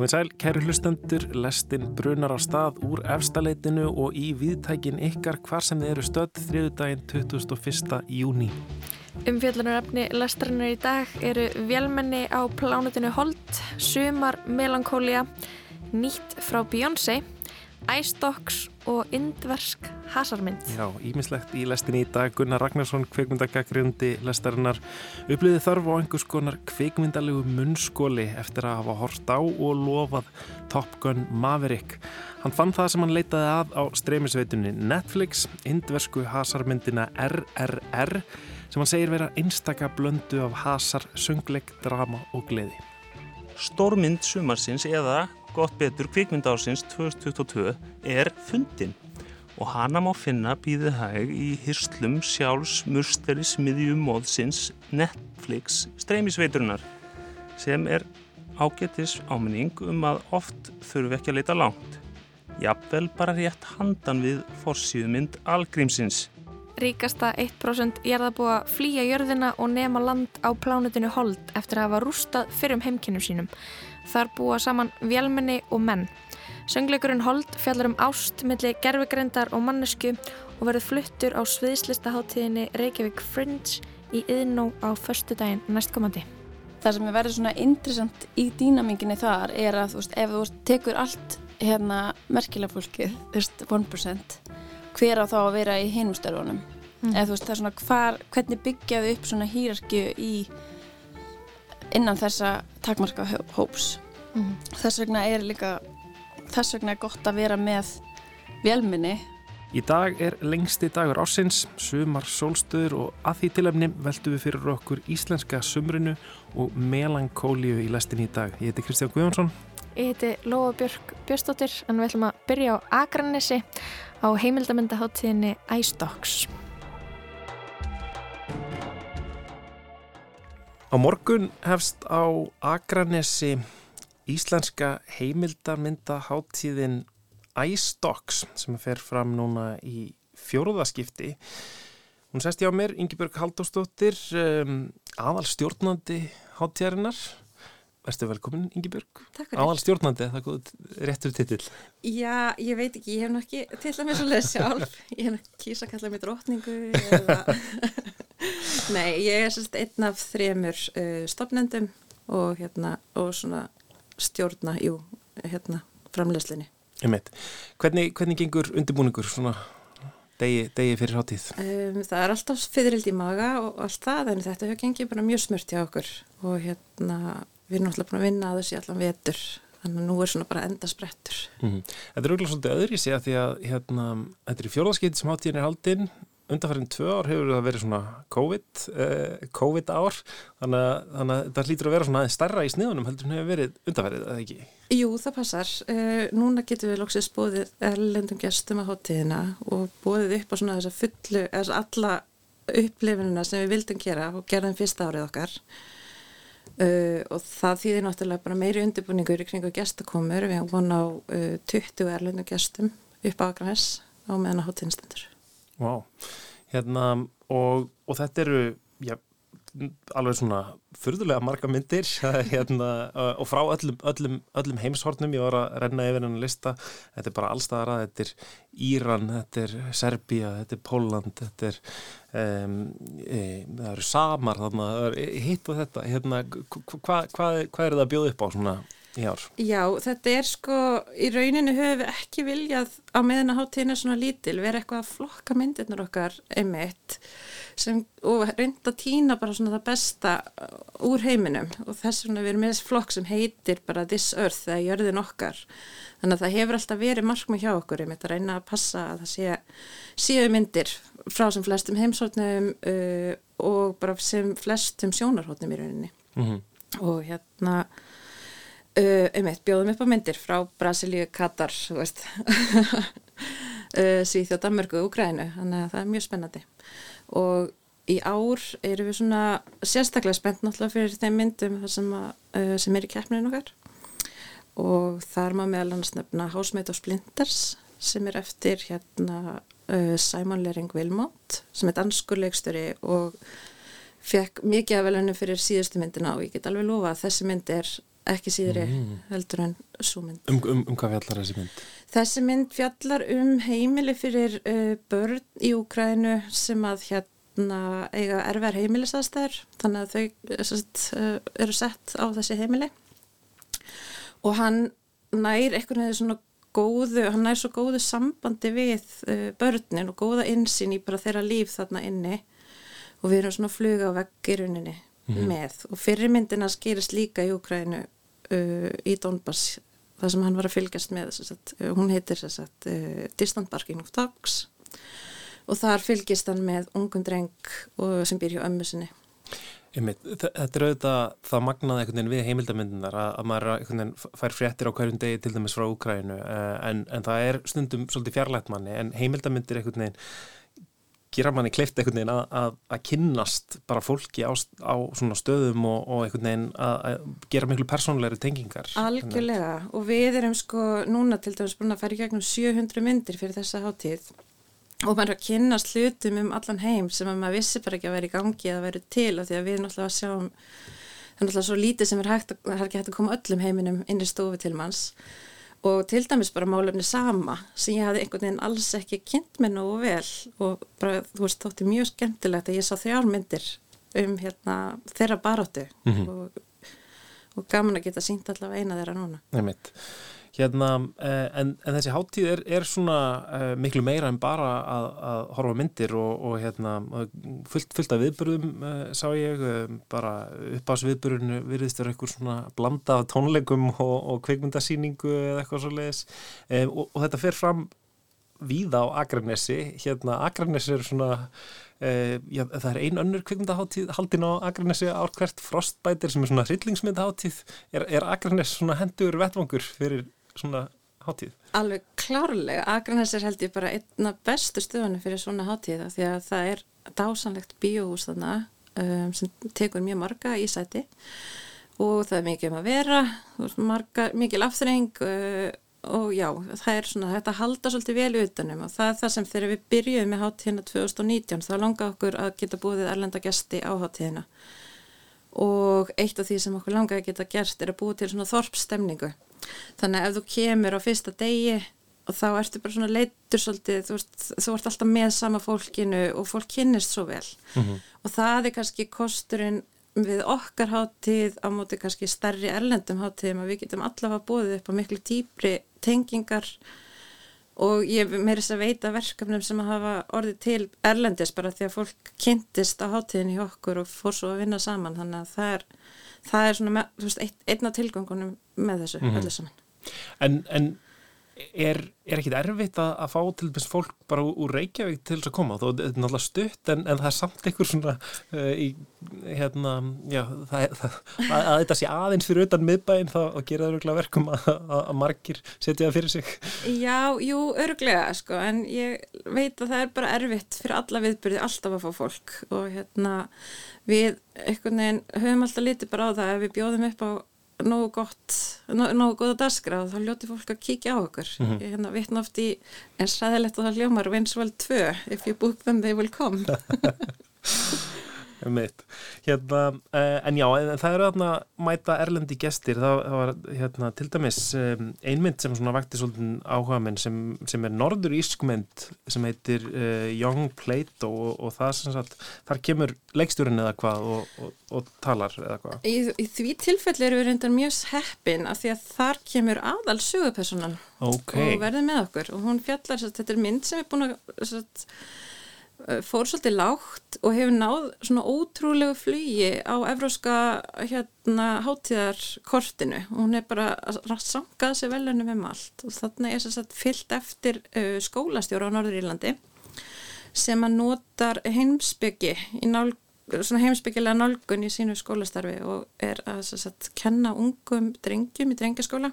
Komið sæl, kæru hlustendur, lestin brunar á stað úr efstaleitinu og í viðtækin ykkar hvar sem þið eru stödd þriðudaginn 21. júni. Umfjöldunaröfni lestrannar í dag eru velmenni á plánutinu Holt, Sumar Melankólia, Nýtt frá Ice Dogs og Indversk hasarmynd. Já, ímislegt í lestinni í dag Gunnar Ragnarsson, kveikmyndagagrindi lestarinnar, uppliði þörf á einhvers konar kveikmyndalegu munnskóli eftir að hafa hort á og lofað Top Gun Maverick. Hann fann það sem hann leitaði að á streymisveitunni Netflix, indversku hasarmyndina RRR sem hann segir vera einstaka blöndu af hasar, söngleik, drama og gleði. Stórmynd sumarsins eða gott betur kvikmyndársins 2022 er fundin og hana má finna býðið hæg í hyrslum sjálfs musteri smiðjum móðsins Netflix streymisveiturinnar sem er ágetis áminning um að oft þurfum við ekki að leita langt. Jafnvel bara rétt handan við forsýðmynd algrímsins. Ríkasta 1% jarðabúa flýja jörðina og nema land á plánutinu Hold eftir að hafa rústað fyrrum heimkinnum sínum. Þar búa saman vélmenni og menn. Söngleikurinn Hold fjallar um ást millir gerfigreindar og mannesku og verður fluttur á sviðslistaháttíðinni Reykjavík Fringe í yðnó á förstu daginn næstkomandi. Það sem er verið svona interessant í dýnaminginni þar er að þú veist, ef þú tekur allt hérna merkilega fólkið, þú veist, 1% hver á þá að vera í hinumstörfunum mm. eða þú veist, það er svona hvar, hvernig byggjaðu upp svona hýrarki í innan þessa takmarka hóps mm. þess vegna er líka þess vegna er gott að vera með velminni Í dag er lengsti dagur ásins, sumar sólstöður og að því tilöfni veldu við fyrir okkur íslenska sumrinu og melankólíu í lestin í dag. Ég heiti Kristján Guðjónsson. Ég heiti Lóa Björk Björnstóttir en við ætlum að byrja á Akranessi á heimildamöndaháttíðinni Dogs. Á morgun hefst á Akranessi íslenska heimildamöndaháttíðin Dogs sem fer fram núna í fjóruðaskipti. Hún sest hjá mér, Ingebjörg Haldóstóttir, um, aðal stjórnandi háttíðarinnar. Verstu velkomin, Ingebjörg. Takk fyrir. Aðal stjórnandi, það er réttur titill. Já, ég veit ekki, ég hef náttúrulega ekki tillað mér svo leið sjálf. Ég hef náttúrulega kýsa að kalla mig drotningu eða... Nei, ég er sérst einn af þremur uh, stopnendum og, hérna, og svona stjórna, jú, hérna, framlegslinni. Hvernig, hvernig gengur undirbúningur svona degi, degi fyrir hátíð? Um, það er alltaf fyrirld í maga og allt það en þetta hefur gengið bara mjög smurt hjá okkur og hérna við erum alltaf búin að vinna að þessi allan vetur þannig að nú er svona bara enda sprettur. Mm -hmm. Þetta er auðvitað svolítið öðri sé að því að hérna, þetta er í fjórðarskeitt sem hátíðin er haldinn undanfærið tvö ár hefur það verið svona COVID, uh, COVID ár þannig að, þannig að það hlýtur að vera svona stærra í sniðunum heldur en hefur verið undanfærið, eða ekki? Jú, það passar. Uh, núna getur við lóksist bóðið erlendum gestum að hátíðina og bóðið upp á svona þessa fullu, þessa alla upplifinuna sem við vildum gera og gerðum fyrsta árið okkar uh, og það þýðir náttúrulega bara meiri undirbúningur í kringu gestakomur. Við hefum von á 20 erlendum gestum upp á Akranes á meðan að hátíðinstendur. Wow. Hérna, og, og þetta eru já, alveg svona fyrðulega marga myndir. Hérna, og frá öllum, öllum, öllum heimshornum ég var að renna yfir hennar lista. Þetta er bara allstaðara, þetta er Íran þetta er Serbia, þetta er Póland þetta er um, e, það eru Samar þarna, hitt og þetta. Hérna, hvað hva, hva er það að bjóða upp á svona í ár? Já, þetta er sko, í rauninu höfum við ekki viljað á meðan að hátíðin er svona lítil, vera eitthvað að flokka myndirnar okkar einmitt sem, og reynda að týna bara svona það besta úr heiminum og þess vegna við erum með þessi flokk sem heitir bara This Earth, það er jörðin okkar þannig að það hefur alltaf verið markmið hjá okkur einmitt að reyna að passa að það sé séu myndir frá sem flestum heimsóknum uh, og bara sem flestum sjónarhóttnum í rauninni mm -hmm. og hérna Uh, einmitt, bjóðum upp á myndir frá Brasilíu, Katar uh, Svíþjóð, Danmörku og Ukrænu, þannig að það er mjög spennandi. Og í ár eru við svona sérstaklega spennt náttúrulega fyrir þeim myndum sem, að, uh, sem er í keppninu okkar. Og þar má meðal annars nefna Hásmeit og Splinters sem er eftir hérna Simon Lering Wilmot sem er danskurleikstöri og fekk mikið af velunum fyrir síðustu myndina og ég get alveg lofa að þessi mynd er ekki síðri heldur en svo mynd. Um, um, um hvað fjallar þessi mynd? Þessi mynd fjallar um heimili fyrir uh, börn í Úkrænu sem að hérna eiga erfær heimilisaðstæður þannig að þau sest, uh, eru sett á þessi heimili og hann nær einhvern veginn svona góðu, hann nær svo góðu sambandi við uh, börnin og góða insýn í bara þeirra líf þarna inni og við erum svona fluga á vegg rauninni með. Og fyrirmyndina skýrist líka í Úkrænu uh, í Donbass það sem hann var að fylgjast með sagt, uh, hún heitir sagt, uh, Distant Barking of Dogs. Og þar fylgist hann með ungum dreng og, sem býr hjá ömmu sinni. Einmitt, þetta er auðvitað það magnaði einhvern veginn við heimildamindunar að, að maður fær fréttir á hverjum degi til dæmis frá Úkrænu en, en það er stundum svolítið fjarlægt manni en heimildamindir einhvern veginn gera manni kleift einhvern veginn að, að, að kynnast bara fólki á, á svona stöðum og, og einhvern veginn að, að gera miklu persónleiri tengingar. Algjörlega. Og við erum sko núna til dæmis búin að í gegnum 700 myndir fyrir þessa hátíð. Og maður er að kynnast hlutum um allan heim sem að maður vissi bara ekki að vera í gangi eða vera til og því að við náttúrulega sjáum það er náttúrulega svo lítið sem er hægt að, hægt að koma öllum heiminum inn í stofu til manns og til dæmis bara málefni sama sem ég hafði einhvern veginn alls ekki kynnt mér nógu vel. Og bara þú veist þótti mjög skemmtilegt að ég sá þrjármyndir um hérna þeirra baróttu mm -hmm. og, og gaman að geta sínt allavega eina þeirra núna. Nei mitt Hérna, en, en þessi háttíð er, er svona uh, miklu meira en bara að, að horfa myndir og, og hérna, fullt, fullt af viðburðum uh, sá ég, uh, bara uppásviðburðinu virðist er eitthvað svona blanda af tónleikum og, og kveikmyndasýningu eða eitthvað svo leiðis og, og þetta fer fram víða á Akranesi, hérna Akranesi er svona já, það er ein önnur kveikmyndaháttíð haldin á Akranesi árkvært frostbætir sem er svona hryllingsmyndaháttíð er, er Akranesi svona hendur vettvangur fyrir svona hátíð? Alveg klárlega, Akranes er held ég bara einna bestu stöðunum fyrir svona hátíð því að það er dásanlegt bíóhús þarna um, sem tekur mjög marga í sæti. Og það er mikið um að vera marga, mikið afþreng uh, og já, það er svona þetta halda svolítið vel utanum og það er það sem þegar við byrjuðum með hátíðina 2019 þá langaði okkur að geta búið erlenda gæsti á hátíðina. Og eitt af því sem okkur langaði að geta gert er að búið til svona þorpstemningu þannig að ef þú kemur á fyrsta degi og þá ertu bara svona leitur svolítið, þú, veist, þú ert alltaf með sama fólkinu og fólk kynnist svo vel mm -hmm. og það er kannski kosturinn við okkar hátíð á móti kannski stærri erlendum hátíðum að við getum allavega búið upp á miklu dýpri tengingar og ég meirist að veita verkefnum sem að hafa orðið til erlendis bara því að fólk kynntist á hátíðin í okkur og fór svo að vinna saman þannig að það er, það er svona með, veist, einn af tilgangunum með þessu mm -hmm. öllu saman. En, en er, er ekkit erfitt að, að fá til þess fólk bara úr Reykjavík til þess að koma? Þetta er náttúrulega stutt en, en það er samt einhver svona uh, í, hérna, já, það, það, að, að þetta sé aðeins fyrir utan miðbæinn þá gera það öruglega verkum að, að margir setja það fyrir sig. Já, jú, öruglega sko en ég veit að það er bara erfitt fyrir alla viðbyrði alltaf að fá fólk og hérna við einhvern veginn höfum alltaf litið bara á það ef við bjóðum upp á nógu gott, nógu góða dasgrað þá ljóti fólk að kíkja á okkur mm -hmm. ég hérna vitna oft í en sæðilegt að það hljómar Winswell 2 if you book them they will come. Hérna, uh, en já, en það eru þarna mæta erlendi gestir, það, það var hérna, til dæmis einmynd sem svona vakti svolítið áhuga minn sem, sem er norður ískmynd sem heitir uh, Young Plato og, og það sem sagt, þar kemur leikstjórin eða hvað og, og, og talar eða hvað. Í, í því tilfelli eru við reyndar mjög heppin af því að þar kemur aðal sögupersonan okay. og verður með okkur og hún fjallar, satt, þetta er mynd sem er búin að satt, fór svolítið lágt og hefur náð svona ótrúlegu flugi á evróska hérna hátíðarkortinu. Og hún er bara að sangað sér velunum um allt og þannig er þess að fyllt eftir uh, skólastjóra á Norður Írlandi sem að notar heimsbyggi í nálg svona heimsbyggilega nálgun í sínu skólastarfi og er að, að kenna ungum drengjum í drengjaskóla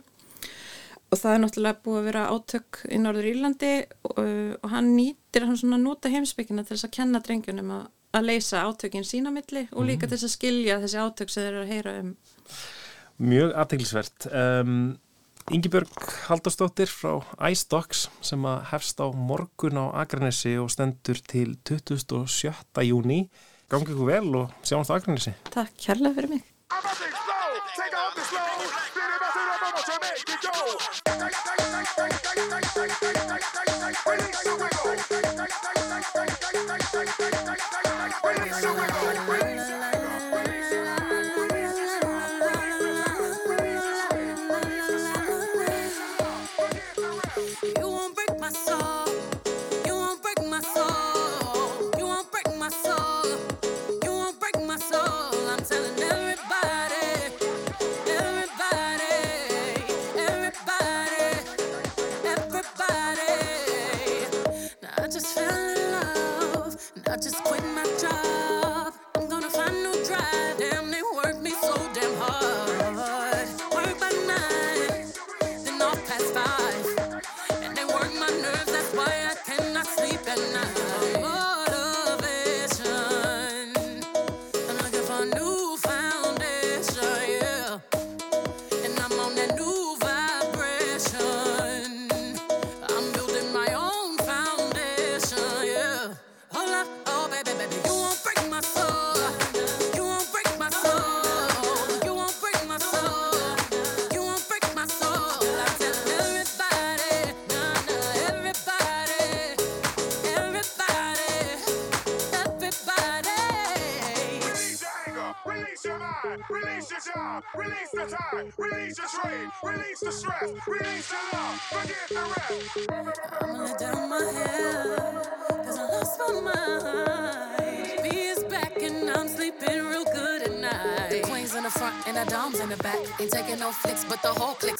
og það er náttúrulega búið að vera átök í Norður Írlandi og, og hann nýtir hann svona nota heimsbyggina til þess að kenna drengjunum að, að leysa átökin sína milli og líka mm. til þess að skilja þessi átök sem þeir eru að heyra um. Mjög aðteglisvert. Um, Yngibjörg Haldarsdóttir frá iStocks sem að hefst á morgun á Akranesi og stendur til 27. júni. Gangi ykkur vel og sjáum það Akranesi. Takk kærlega fyrir mig. Off the slow. Then it must have up to make it go. Release the wiggle. Release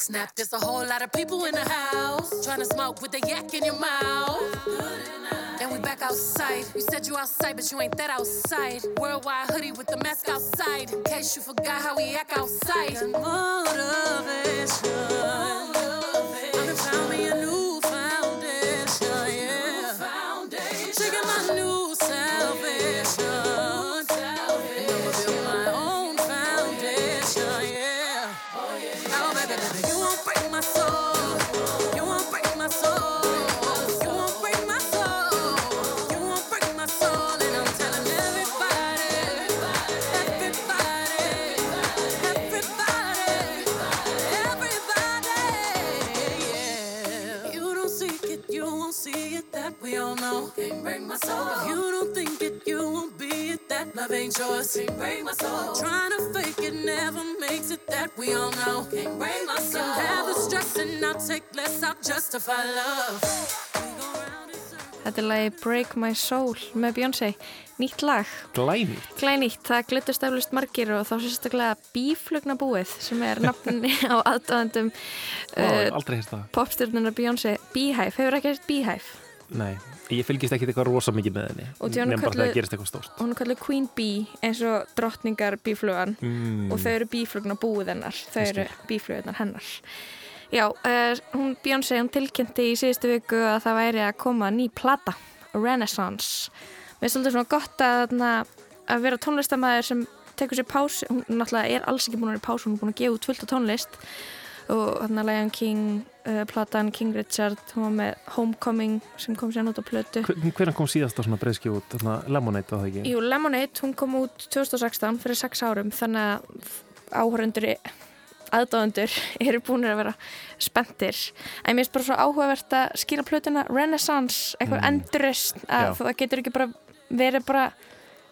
snap. There's a whole lot of people in the house trying to smoke with the yak in your mouth. And we back outside. You said you outside, but you ain't that outside. Worldwide hoodie with the mask outside. In case you forgot how we act outside. Motivation. Ain't yours. Can't break my soul. Trying to fake it never makes it. That we all know. Can't break my soul. Can have the stress and I'll take less. I'll justify love. Þetta er lagi Break My Soul með Beyoncé. Nýtt lag, Glænýtt. glænýtt, það glitust eflust margir og þá sérstaklega bíflugna búið sem er nafninni á aðdöðandum Ó, uh, popstjörnunar Beyoncé. Beehive, hefur ekki hefst Beehive? Nei, ég fylgist ekki eitthvað rosa mikið með henni. Og því hann Nefn bara þegar gerist eitthvað stórt. Hún er kallið Queen Bee eins og drottningar bíflugan Mm. og þau eru bíflugna búið hennar, þau eru bíflugunar hennar. Já, uh, hún Beyoncé, hún tilkynnti í síðustu viku að það væri að koma ný plata, Renaissance. Mér er svolítið svona gott að, að vera tónlistamæður sem tekur sér pásu, hún náttúrulega er alls ekki búin að vera í pásu, hún er búin að gefa út fullt af tónlist og þarna Lion King, uh, platan King Richard, hún var með Homecoming sem kom sér út á plötu. Hvernig kom síðast á svona breyðski út? Lemonade á það ekki? Jú, Lemonade, hún kom út 2016 fyrir 6 árum þannig að áhörundur aðdáðundur eru búin að vera spenntir en mér finnst bara svo áhugavert að skýra plötuna Renaissance, eitthvað Mm. endurist að Já. það getur ekki bara verið bara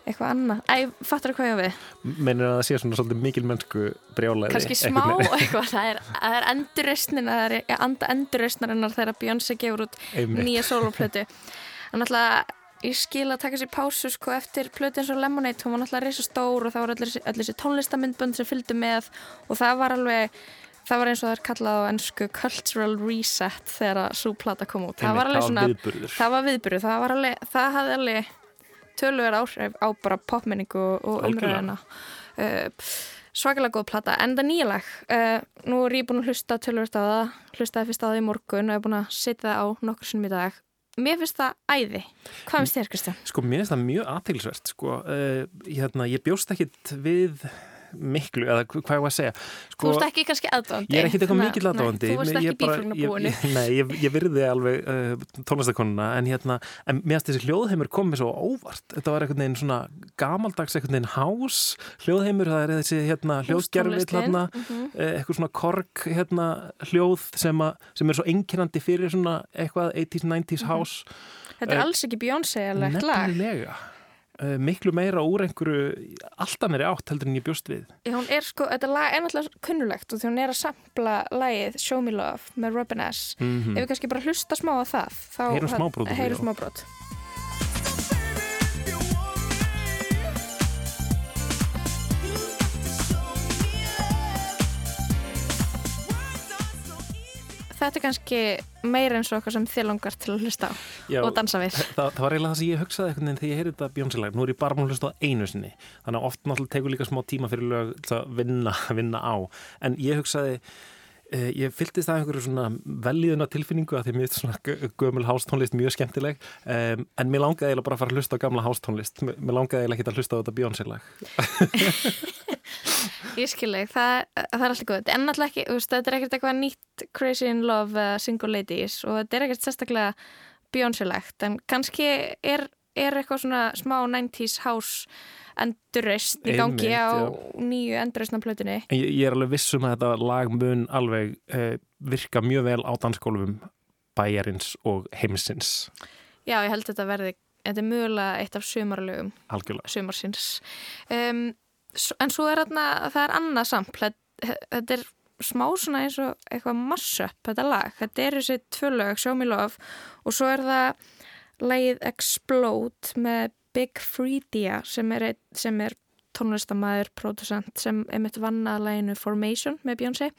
eitthvað annað. Æ, fattur hvað ég á við? Meinir að það sé svona svolítið mikil mennsku brjálæði? Kannski smá eitthvað, það er, það er enduristnin það er ég anda enduristnarinnar þegar Beyoncé gefur út nýja soloplötu en alltaf ég skil að taka sér pásu sko eftir plötu eins og Lemonade hún var náttúrulega reysa stór og það var allir, þessi- tónlistamindbönd sem fylgdu með og það var alveg það var eins og það er kallað á ennsku cultural reset þegar að svo plata kom út. Það var alveg svona, það var viðbyrðu það var alveg, það hafði alveg töluver áhrif á bara popmenningu og, umræðina uh, svakalega góð plata, en það nýja lag. Uh, nú er ég búin að hlusta tölvert á það hlustaði fyrst á það í morgun og er búin að setja það á nokkur sinnum í dag. Mér finnst það æði. Hvað finnst þér Kristján? Sko, mér finnst það mjög aðteglisvert sko. uh, hérna, ég bjóst ekkit við miklu, eða hva- hvað ég var að segja Þú sko, ert ekki kannski aðdóndi Ég er ekkit eitthvað mikill aðdáandi Þú Ég ekki bíflugnabúinu Nei, ég, ég virði alveg uh, tónlistakonuna en hérna, en mér finnst þessi hljóðheimur komið svo óvart, þetta var einhvern veginn svona gamaldags einhvern veginn hás hljóðheimur, það er þessi hérna Hústónlistin. hérna, Mhm. eh, eitthvað svona kork hérna hljóð sem, a, sem er svo einkennandi fyrir svona eitthvað 80s, 90s Mhm. hás Þetta er Eh, alls ekki Beyoncé-legt lag nefnilega miklu meira úr einhverju alltaf meiri átt heldur en ég bjóst við. Hún er sko, þetta lag er náttúrulega kunnulegt og því hún er að sampla lagið Show Me Love með Robin S. Mm Ef við kannski bara hlusta smá á það þá Heyrum smábrot Þetta er kannski meira eins og eitthvað sem þið langar til að hlusta á Já, og dansa við það, það var eiginlega það sem ég hugsaði einhvern veginn þegar ég heyrði þetta Beyoncé-lag. Nú er ég bara búin að hlusta á einu sinni. Þannig að oft náttúrulega tekur líka smá tíma fyrir lög að vinna, vinna á. En ég hugsaði, ég fylltist það einhverju svona velíðuna tilfinningu að því mér finnst svona gö- gömul hástónlist mjög skemmtileg. Um, en mér langaði eiginlega bara að fara að hlusta á gamla hástónlist. Mér langaði eiginlega ekki að hlusta á þetta Beyoncé-lag. Ég skilji, það, það er alltaf góð en alltaf ekki, þú veist, þetta er ekkert eitthvað nýtt Crazy in Love uh, Single Ladies og þetta er ekkert sérstaklega Beyoncé-legt en kannski er, er eitthvað svona smá 90s house endurreist í gangi á nýju endurreistna plötunni ég, ég er alveg viss um að þetta lag mun alveg uh, virka mjög vel á dansgólfum bæjarins og heimsins. Já, ég held að þetta verði, þetta er mögulega eitt af sumarlögum Algjörlega. sumarsins um, en svo er þarna, það er annað sampl þetta er smá svona eins og eitthvað massup þetta lag, þetta er þessi tvö lög Show Me Love og svo er það lagið Explode með Big Freedia sem er, sem er tónlistamæður, producent sem einmitt vann að laginu Formation með Beyoncé.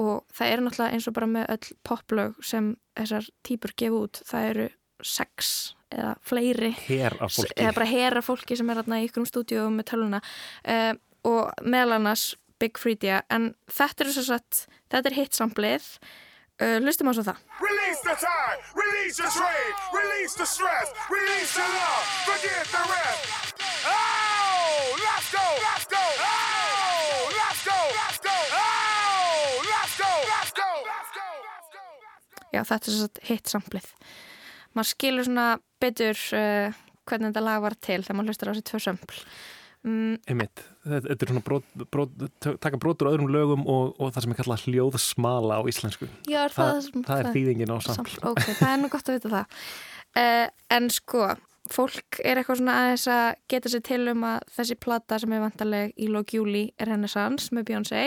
Og það er náttúrulega eins og bara með öll poplög sem þessar típur gefa út, það eru sex eða fleiri. Eða bara hera fólki sem er í ykkurum stúdíu með töluna uh, og meðal annars Big Freedia en þetta er satt, þetta er hitsamblið uh, lustum á svo það. Release the time, release your trade, release the stress, release the love, forget the rest. Oh, let's go, let's go, oh, let's go, let's go, oh, let's go, let's go, let's go, já þetta er svo satt hitsamblið maður skilur svona betur uh, hvernig þetta lag var til þegar maður hlustar á þessi tvö sömbl mm, Einmitt, þetta, er svona brot, brot, taka brotur á öðrum lögum og, og það sem er kallað hljóðsmala á íslensku. já, er Það, það, það, er þýðingin á samt. Ok, það er nú gott að vita það. Uh, en sko fólk er eitthvað svona aðeins að geta sér til um að þessi plata sem er vantarleg í lók júli er Renaissance með Beyoncé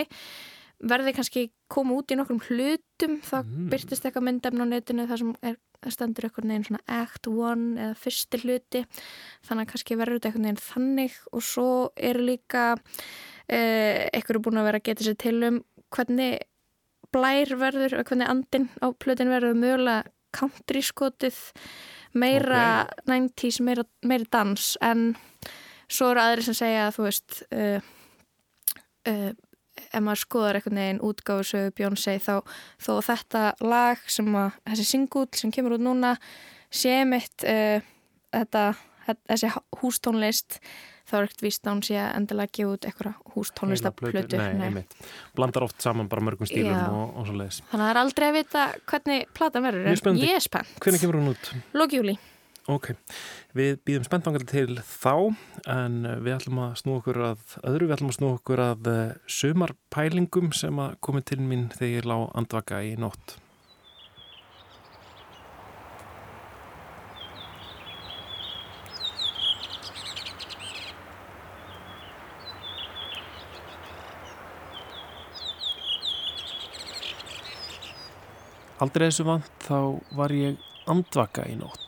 verði kannski koma út í nokkrum hlutum þá Mm. byrtist eitthvað myndefn á netinu þar sem er, stendur eitthvað neginn svona act one eða fyrsti hluti. Þannig að kannski verður þetta eitthvað neginn þannig. Og svo eru líka uh, eitthvað búin að vera að geta sér til um hvernig blær verður og hvernig andin á plötin verður mögulega country skotið. Meira 90s, meira, meira dans. En svo eru aðri sem segja að þú veist uh, uh, ef maður skoðar einhvern veginn útgáfusögu Beyoncé þá þó þetta lag sem að þessi singull sem kemur út núna sé mitt uh, þetta, þessi hústónlist þá er ekkert víst hún sé að endilega gefa út eitthvað hústónlistaplötu Nei, einmitt. Blandar oft saman bara mörgum stílum og, og svo leiðis. Þannig að það er aldrei að vita hvernig platan verður en ég er spennt. Hvernig kemur hún út? Lókjúli. Ok, við býðum spenntangal til þá en við ætlum að snú okkur að öðru, við ætlum að snú okkur að uh, sumarpælingum sem að komið til mín þegar ég lá andvaka í nótt. Aldrei þessu vant þá var ég andvaka í nótt.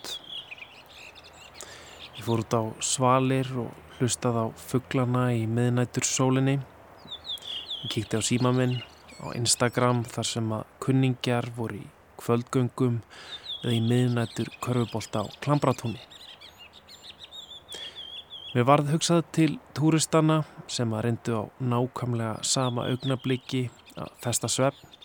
Fór út á svalir og hlustað á fugglana í miðnættur sólinni. Ég kíkti á síma minn á Instagram þar sem að kunningjar voru í kvöldgöngum eða í miðnættur körfubolt á Klambratúni. Mér varð hugsað til túristana sem að reyndu á nákvæmlega sama augnabliki að festa svefn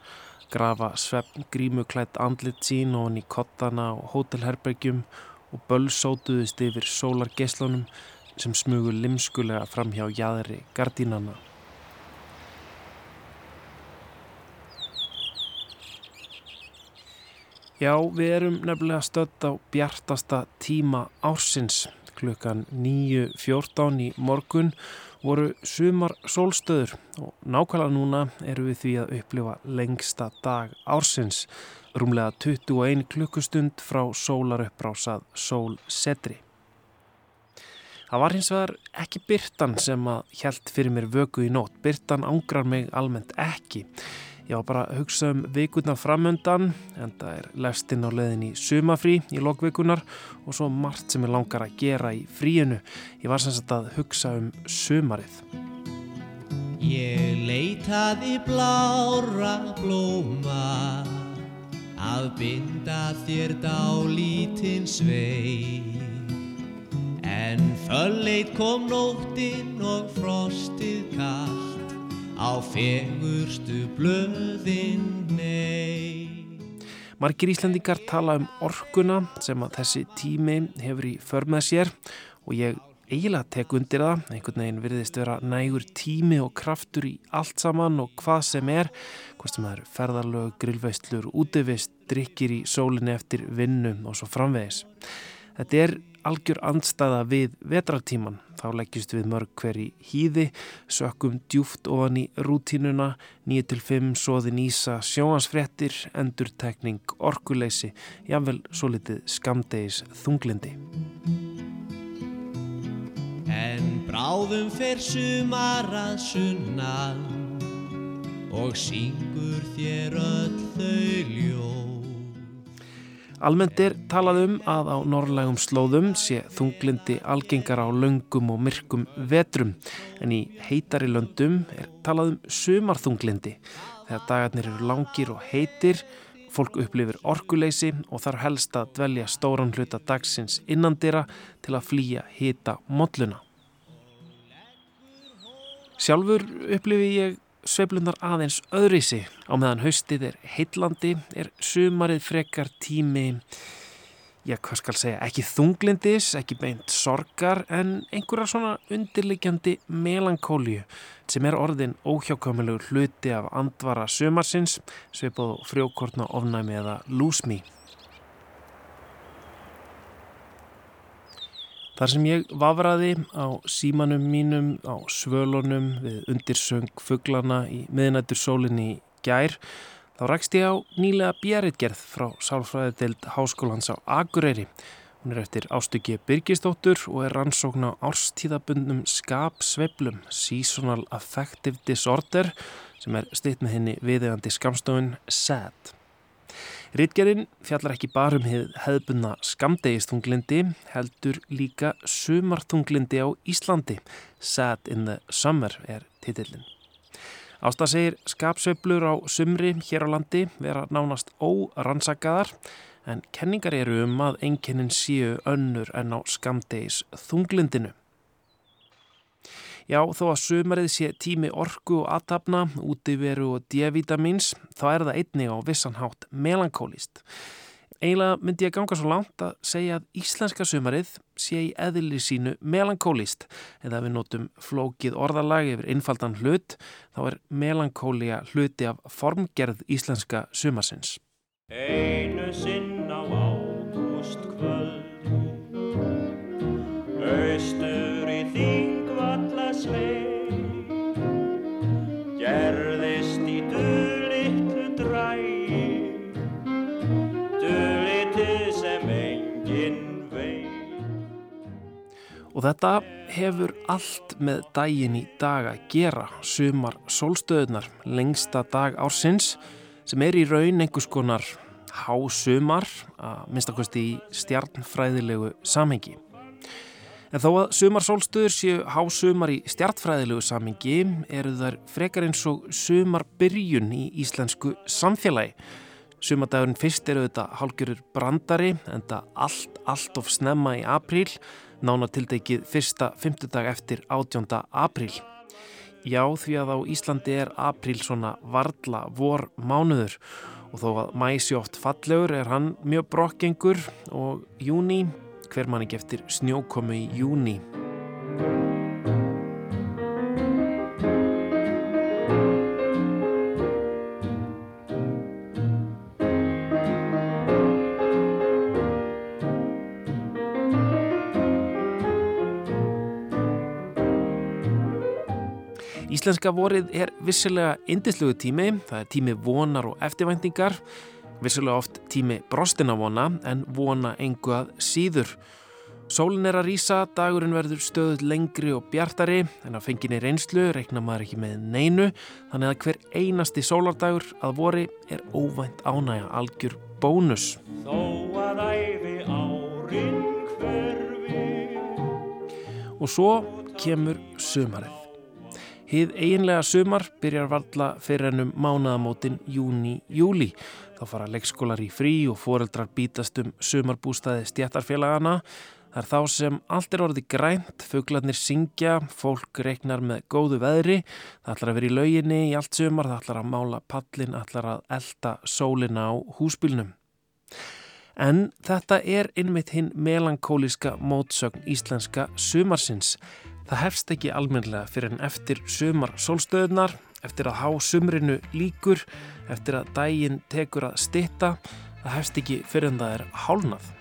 grafa svefn grímuklætt andlit sín og hann í kottana og hótelherbergjum og bölsótuðist yfir sólargeslunum sem smugur limskulega fram hjá jæðri gardínana. Já, við erum nefnilega stödd á bjartasta tíma ársins klukkan 9.14 í morgun og voru sumar sólstöður og nákvæmlega núna eru við því að upplifa lengsta dag ársins, rúmlega 21 klukkustund frá sólaruppbrásað sólsetri. Það var hins vegar ekki byrtan sem að hjælt fyrir mér vöku í nótt. Byrtan ángrar mig almennt ekki. Var bara hugsa um vikurna framöndan en það er lestinn á leðin í sumafrí í lokvikunar og svo margt sem ég langar að gera í fríinu. Ég var sem sagt að hugsa um sumarið. Ég leitaði blára blóma að binda þér dálítinn svei En fölleit kom nóttinn og frostið kallt á fegurstu blöðin nei. Margir Íslandingar tala um orkuna sem að þessi tími hefur í för með sér og ég eiginlega tek undir það, einhvern veginn virðist vera nægur tími og kraftur í allt saman og hvað sem er, hvað sem það eru ferðarlög, grillveistlur, útivist, drikkir í sólinni eftir vinnum og svo framvegis. Þetta er algjör andstaða við vetratíman. Þá leggjast við mörg hver í hýði, sökkum djúft ofan í rútínuna, 9-5 soði nýsa sjóansfrettir, endurtekning, orkuleysi, jável svo litið skamdegis þunglindi. En bráðum fer sumar að sunnan og syngur þér öll þau ljó. Almennt er talað um að á norrlægum slóðum sé þunglindi algengar á löngum og myrkum vetrum en í heitari löndum er talað um sumarþunglindi þegar dagarnir eru langir og heitir, fólk upplifir orkuleysi og þarf helst að dvelja stóran hluta dagsins innandira til að flýja hita modluna. Sjálfur upplifi ég sveiflunar aðeins öðrisi á meðan haustið er heitlandi er sumarið frekar tími já hvað skal segja ekki þunglindis, ekki beint sorgar en einhverja svona undirliggjandi melankóliu sem er orðin óhjákvæmulegu hluti af andvara sumarsins sveipað frjókortna ofnæmi eða lúsmi Þar sem ég vafraði á símanum mínum, á svölunum við undirsöng fugglana í miðnættur sólinni í gær, þá rækst ég á nýlega bjæritgerð frá Sálfræðideild Háskólans á Akureyri. Hún er eftir ástöki Birgistóttur og er rannsókn á árstíðabundnum skapsveiflum, Seasonal Affective Disorder, sem er stitt með henni viðegandi skamstofun SAD. Ritgerinn fjallar ekki bara um hefðbunna skamdegistunglindi, heldur líka sumartunglindi á Íslandi. Sad in the Summer er titillin. Ásta segir skapsöflur á sumri hér á landi vera nánast órannsakaðar en kenningar eru um að enginnin séu önnur en á skamdegis þunglindinu. Já, þó að sumarið sé tími orku og aðtapna, útiveru og D-vitamins, þá er það einnig á vissanhátt melankólist. Eiginlega myndi ég ganga svo langt að segja að íslenska sumarið sé í eðli sínu melankólist. Eða við notum flókið orðalag yfir innfaldan hlut, þá er melankólia hluti af formgerð íslenska sumarsins. Einu sinn á ágúst kvöld Austur í þingvalla Og þetta hefur allt með daginn í dag að gera, sumar sólstöðunar, lengsta dag ársins, sem er í raun einhvers konar hásumar, að minnstakosti í stjarnfræðilegu samhengi. En þó að sumar sólstöður séu hásumar í stjartfræðilegu samhengi eru þær frekar eins og sumar byrjun í íslensku samfélagi. Sumadagurinn fyrst eru þetta hálgjörur brandari en það allt, allt of snemma í apríl, nána tiltekið fyrsta fymtudag eftir 18. apríl. Já, því að á Íslandi er apríl svona varla vor mánuður og þó að mæsi oft fallegur er hann mjög brokkengur og júni, hver mann ekki eftir snjókomi í júni. Íslenska vorið er vissilega indisluðu tími, það er tími vonar og eftirvæntingar vissilega oft tími brostina vona en vona engu að síður. Sólin er að rýsa, dagurinn verður stöðut lengri og bjartari en að fenginni reynslu reikna maður ekki með neinu þannig að hver einasti sólardagur að vori er óvænt ánægja algjör bónus. Að Og svo kemur sumarið. Hið eiginlega sumar byrjar varla fyrir ennum mánaðamótin júni-júli. Þá fara leikskólar í frí og foreldrar bítast um sumarbústaði stjættarfélagana. Það er þá sem allt er orðið grænt, fuglarnir syngja, fólk reiknar með góðu veðri, það ætlar að vera í lauginni í allt sumar, það ætlar að mála pallin, ætlar að elda sólina á húsbílnum. En þetta er innmitt hinn melankóliska mótsögn íslenska sumarsins. Það hefst ekki almenlega fyrir en eftir sumar sólstöðunar, eftir að há sumrinu líkur, eftir að daginn tekur að stitta, það hefst ekki fyrir en það er hálnað.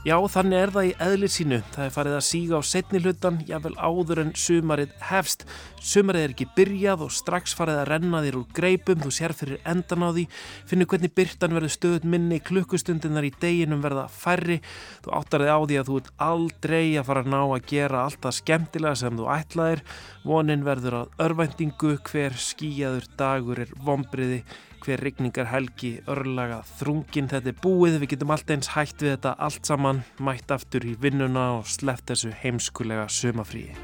Já, þannig er það í eðlir sínu. Það er farið að síga á setni hlutan, jável áður en sumarið hefst. Sumarið er ekki byrjað og strax farið að renna þér úr greipum, þú sér fyrir endan á því, finnur hvernig byrtan verður stöðut minni, klukkustundinar í deginum verða færri, þú áttar þig á því að þú ert aldrei að fara að ná að gera allt það skemmtilega sem þú ætlaðir, vonin verður að örvæntingu, hver skíjaður dagur er vombriði, hver rigningar helgi örlaga þrungin. Þetta er búið, við getum allt eins hægt við þetta allt saman, mætt aftur í vinnuna og sleppt þessu heimskulega sumafríi.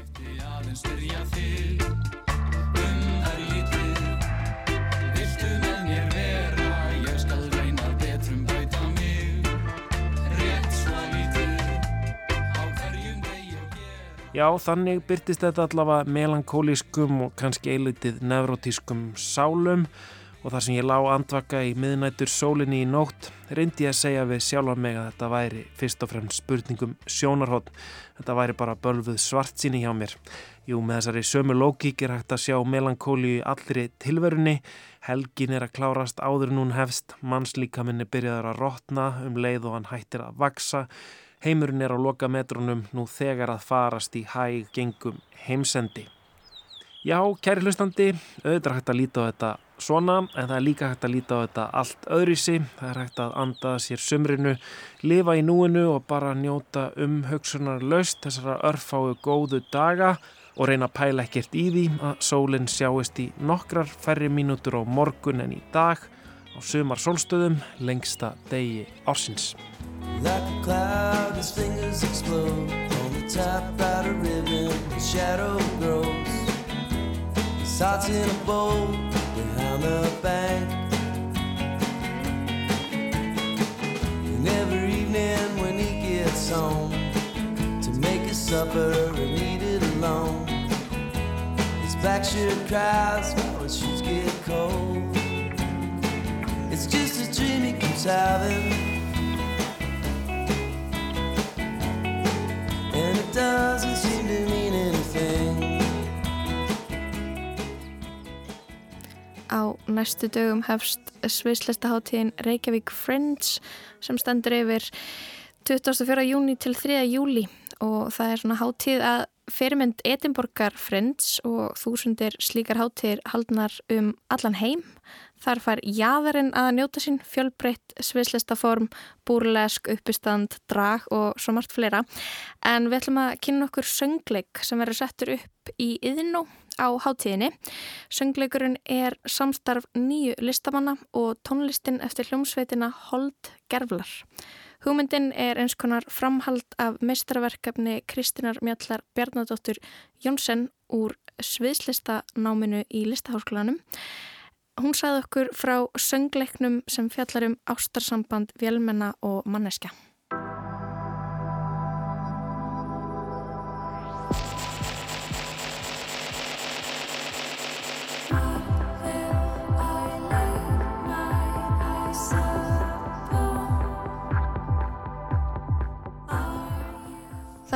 Já, þannig byrtist þetta allavega melankólískum og kannski eilitið nevrotískum sálum og þar sem ég lá andvaka í miðnættur sólinni í nótt reyndi ég að segja við sjálfa mig að þetta væri fyrst og fremst spurningum sjónarhótt. Þetta væri bara bölfuð svart síni hjá mér. Jú, með þessari sömu lókík er hægt að sjá melankóli í allri tilverunni. Helgin er að klárast áður hún hefst. Mannslíkaminni byrjaður að rotna um leið og hann hættir að vaksa. Heimurinn er á loka metrunum nú þegar að farast í hæg gengum heimsendi. Já, kæri hlustandi, auðvitað hægt að líta á þetta svona, en það er líka hægt að líta á þetta allt öðrisi. Það er hægt að anda sér sumrinu, lifa í núinu og bara njóta um hugsunar löst þessara örfáu góðu daga og reyna að pæla ekkert í því að sólinn sjáist í nokkrar færri mínútur á morgun en í dag á sumar sólstöðum lengsta degi ársins. Like a cloud, his fingers explode on the top out of ribbon, the shadow grows. Starts in a bowl behind the bank. And every evening when he gets home to make his supper and eat it alone, his black shirt cries while his shoes get cold. It's just a dream he keeps having. And it doesn't seem to mean Á næstu dögum hefst sviðslesta hátíðin Reykjavík Friends sem stendur yfir 24. júni til 3. júli og það er svona hátíð að fyrirmynd Edinborgar Friends og þúsundir slíkar hátíðir haldnar um allan heim. Þar fær jaðarinn að njóta sín fjölbreytt sviðslesta form, búrlesk, uppistand, drag og svo margt fleira. En við ætlum að kynna okkur söngleik sem verður settur upp í yðinó á hátíðinni. Söngleikurinn er samstarf nýju listamanna og tónlistin eftir hljómsveitina Hold Gerflar. Hugmyndin er eins konar framhald af mestraverkefni Kristinar Mjallar Bjarnadóttur Jónsson úr sviðslistanáminu í listaháskólanum. Hún sagði okkur frá söngleiknum sem fjallar um ástarsamband vélmenna og manneska.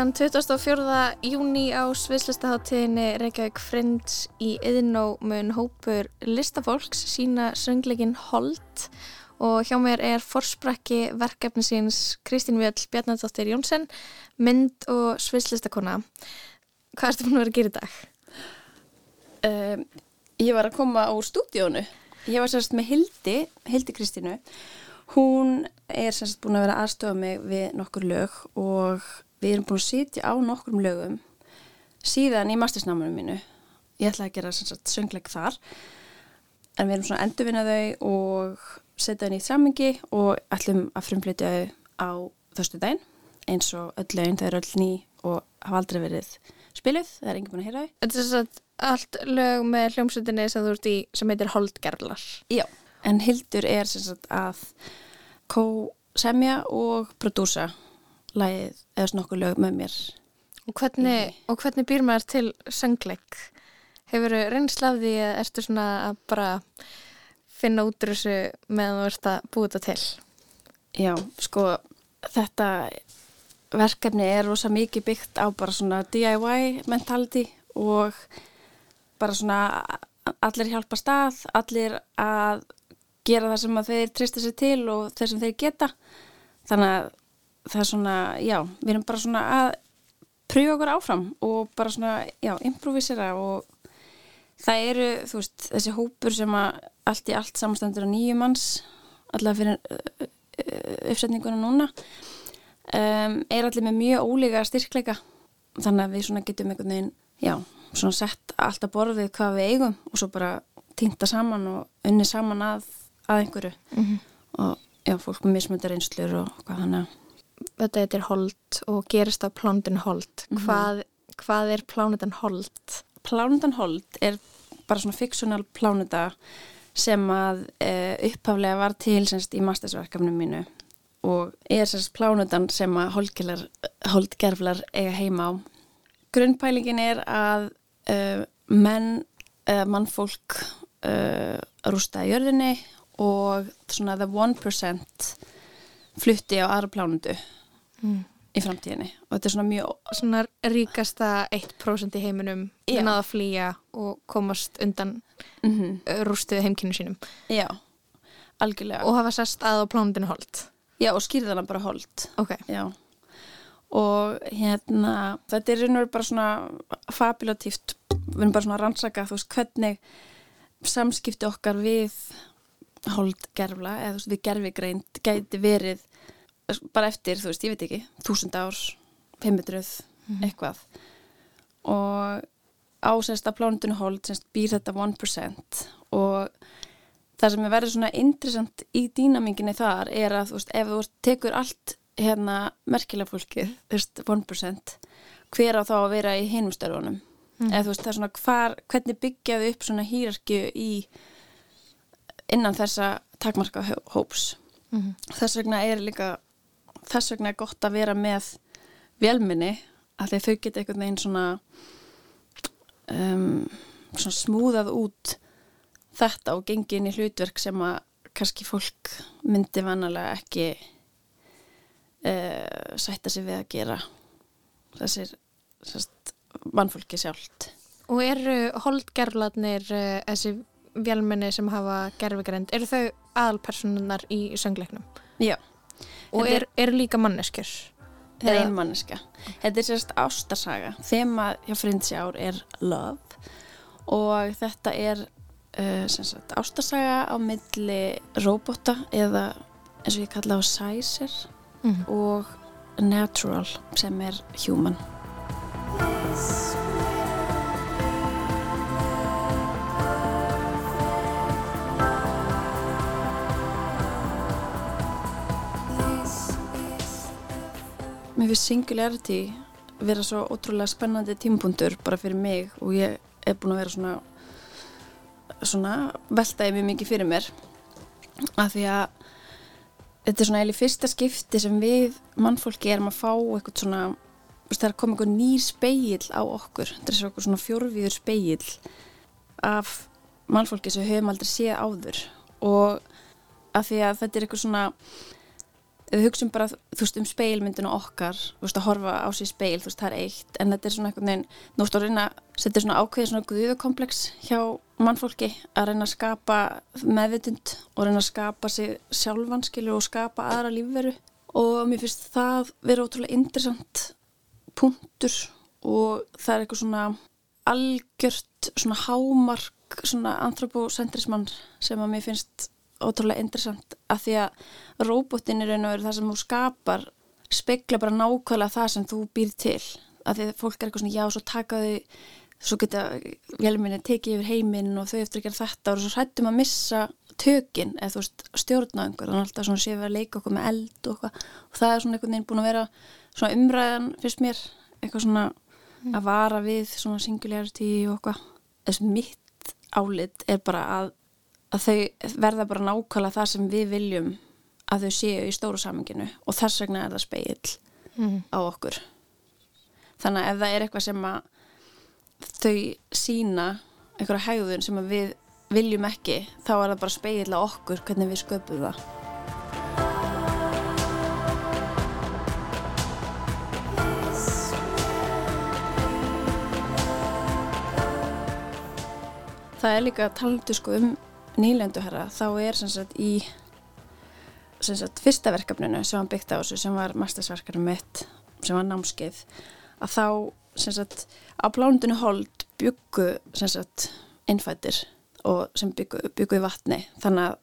Þann 24. júni á sviðslistaháttíðinni Reykjavík Friends í Yðnó mun hópur listafólks sína söngleikin Holt og hjá mér er forsprakki verkefnisins Kristín Vjöld Bjarnadóttir Jónsson, mynd og sviðslistakona. Hvað ertu búin að vera að gera í dag? Um, ég var að koma á stúdíónu. Ég var sérst með Hildi, Hildi Kristínu. Hún er sérst búin að vera aðstofa mig við nokkur lög og við erum búin að sitja á nokkur lögum síðan í mastersnámanum mínu. Ég ætla að gera sérst söngleik þar en við erum svona endurvinna þau og setja þau nýtt sammingi og ætlum að frumflytja þau á þörstu daginn eins og öll lögin, þau eru öll ný og hafa aldrei verið spiluð, það er enginn búin að heyra þau. Þetta er að allt lög með hljómsutinni sem þú ert í sem heitir Holdgerlar. Já, en Hildur er sem sagt að kó-semja og prodúsa lagið eða snokkur lög með mér. Og hvernig, og hvernig býr maður til söngleik? Hefur þú reynslafði eða ertu svona að bara finna út úr þessu meðan þú ert að búið þetta til? Já, sko þetta verkefni er rosa mikið byggt á bara svona DIY mentality og bara svona allir hjálpa stað, allir að gera það sem þeir trista sér til og þeir sem þeir geta þannig að það er svona, já, við erum bara svona að pröfa okkur áfram og bara svona, já, improvisera og það eru, þú veist, þessi hópur sem að allt í allt samanstendur á nýju manns allavega fyrir uh, uppsetninguna núna um, er allir með mjög ólega styrkleika þannig að við svona getum einhvern veginn, já, svona sett allt að borðið hvað við eigum og svo bara týnta saman og unni saman að, að einhverju Mhm. og já, fólk með mismöndir einslur og hvað þannig að Þetta heitir Hold og gerist á plánutinu Hold. Mhm. Hvað, hvað er plánutan Hold? Plánutan Hold er bara svona fiksjónal plánuta sem að e, upphaflega var til semst, í mastersverkefnum mínu og er semst plánutan sem að holdgerflar, eiga heima á. Grunnpælingin er að e, menn, e, mannfólk rústa í jörðinni og svona the 1% flutti á aðra plánundu Mm. í framtíðinni og þetta er svona mjög Svona ríkasta 1% í heiminum Já. náða að flýja og komast undan mm -hmm. rústuðu heimkynnu sínum Já, algjörlega. og hafa sest að á plánutinu Hold. Já, og skýrðana bara hold. Ok. Já. Og hérna, þetta er veru bara svona fabulatíft, við erum bara svona að rannsaka, þú veist, hvernig samskipti okkar við holdgerfla, eða þú veist, við gerfigreind gæti verið bara eftir, þú veist, ég veit ekki, þúsund árs, 500, eitthvað. Og á sérst að plánundinu hold sérst býr þetta 1% og það sem er verið svona interessant í dýnaminginni þar er að þú veist, ef þú tekur allt hérna merkilega fólkið, þú veist, 1% hver á þá að vera í hinum störfunum Mhm. eða þú veist, það er svona hvar, hvernig byggjaðu upp svona hýrarkju í innan þessa takmarka hó- hóps Mhm. þess vegna er líka þess vegna er gott að vera með vélminni að þau geta einhvern veginn svona um, svona smúðað út þetta og gengi inn í hlutverk sem að kannski fólk myndi vanalega ekki uh, sætta sig við að gera þessir sest, mannfólki sjálft Og eru holdgerflarnir uh, þessi vélmenni sem hafa gerfigreind, eru þau aðalpersonunar í söngleiknum? Já. Og er, eru líka manneskjur? Það er ein manneska. Þetta er sérst ástarsaga. Þema hjá Friendsjár er love og þetta er uh, sagt ástarsaga á milli robota eða eins og ég kalla á Sizer Mhm. og Natural sem er human. Mér finnst singularity vera svo ótrúlega spennandi tímapunktur bara fyrir mig og ég er búin að vera svona svona veltaði mjög mikið fyrir mér. Af því að þetta er svona eiginlega í fyrsta skipti sem við mannfólki erum að fá eitthvað svona það er að koma eitthvað nýr speill á okkur þetta er svona fjórvíður speill af mannfólki sem höfum aldrei séð áður. Og af því að þetta er eitthvað svona ef við hugsim bara, þú veist, um speilmyndinu okkar, þú veist, að horfa á sér speil, þú veist, það er eitt, en þetta er svona einhvern veginn, nú veist, að reyna, setja svona ákveðið svona guðukomplex hjá mannfólki að reyna að skapa meðvitund og reyna að skapa sig sjálfanskilu og skapa aðra lífveru. Og mér finnst það vera ótrúlega interessant punktur og það er eitthvað svona algjört svona hámark svona anthropocentrismann sem að mér finnst ótrúlega interessant að því að róbotin er veru það sem þú skapar spekla bara nákvæmlega það sem þú býr til. Að því að fólk er eitthvað svona já svo taka þau svo geta velminni tekið yfir heiminn og þau eftir að gera þetta og svo hrættum að missa tökin eða þú veist stjórna einhver þannig alltaf svona séu við að leika okkur með eld og, og það er svona einhvern veginn búin að vera svona umræðan fyrst mér eitthvað svona að vara við svona singularity og eitthvað. Þess mitt álit er bara að að þau verða bara nákvæmlega það sem við viljum að þau séu í stóru saminginu og þess vegna er það speill Mhm. á okkur þannig að ef það er eitthvað sem að þau sína einhverja hegðun sem að við viljum ekki þá er það bara speill á okkur hvernig við sköpum það Það er líka talandi sko um nýlendu herra, þá er sem sagt í sem sagt fyrsta verkefninu sem var byggt á þessu sem var mastersverkefninu mitt sem var námskeið að þá sem sagt á plánundinu hold byggu sem sagt innfættir og sem byggu, byggu í vatni. Þannig að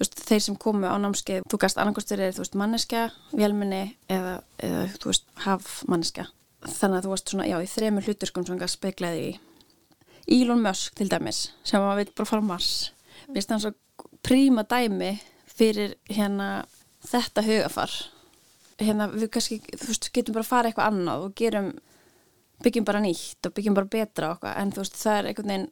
veist, þeir sem komu á námskeið þú gast annarkostur er þú veist manneskja, vélminni eða, eða þú veist hafmanneskja. Þannig að þú varst svona, já, í þremur hluturskum sem gast speklaði í Elon Musk til dæmis sem var veit bara fara á Mars Mér finnst það svo príma dæmi fyrir hérna þetta hugafar hérna við kannski, þú veist, getum bara að fara eitthvað annað og gerum byggjum bara nýtt og byggjum bara betra eitthvað. En þú veist, það er einhvern veginn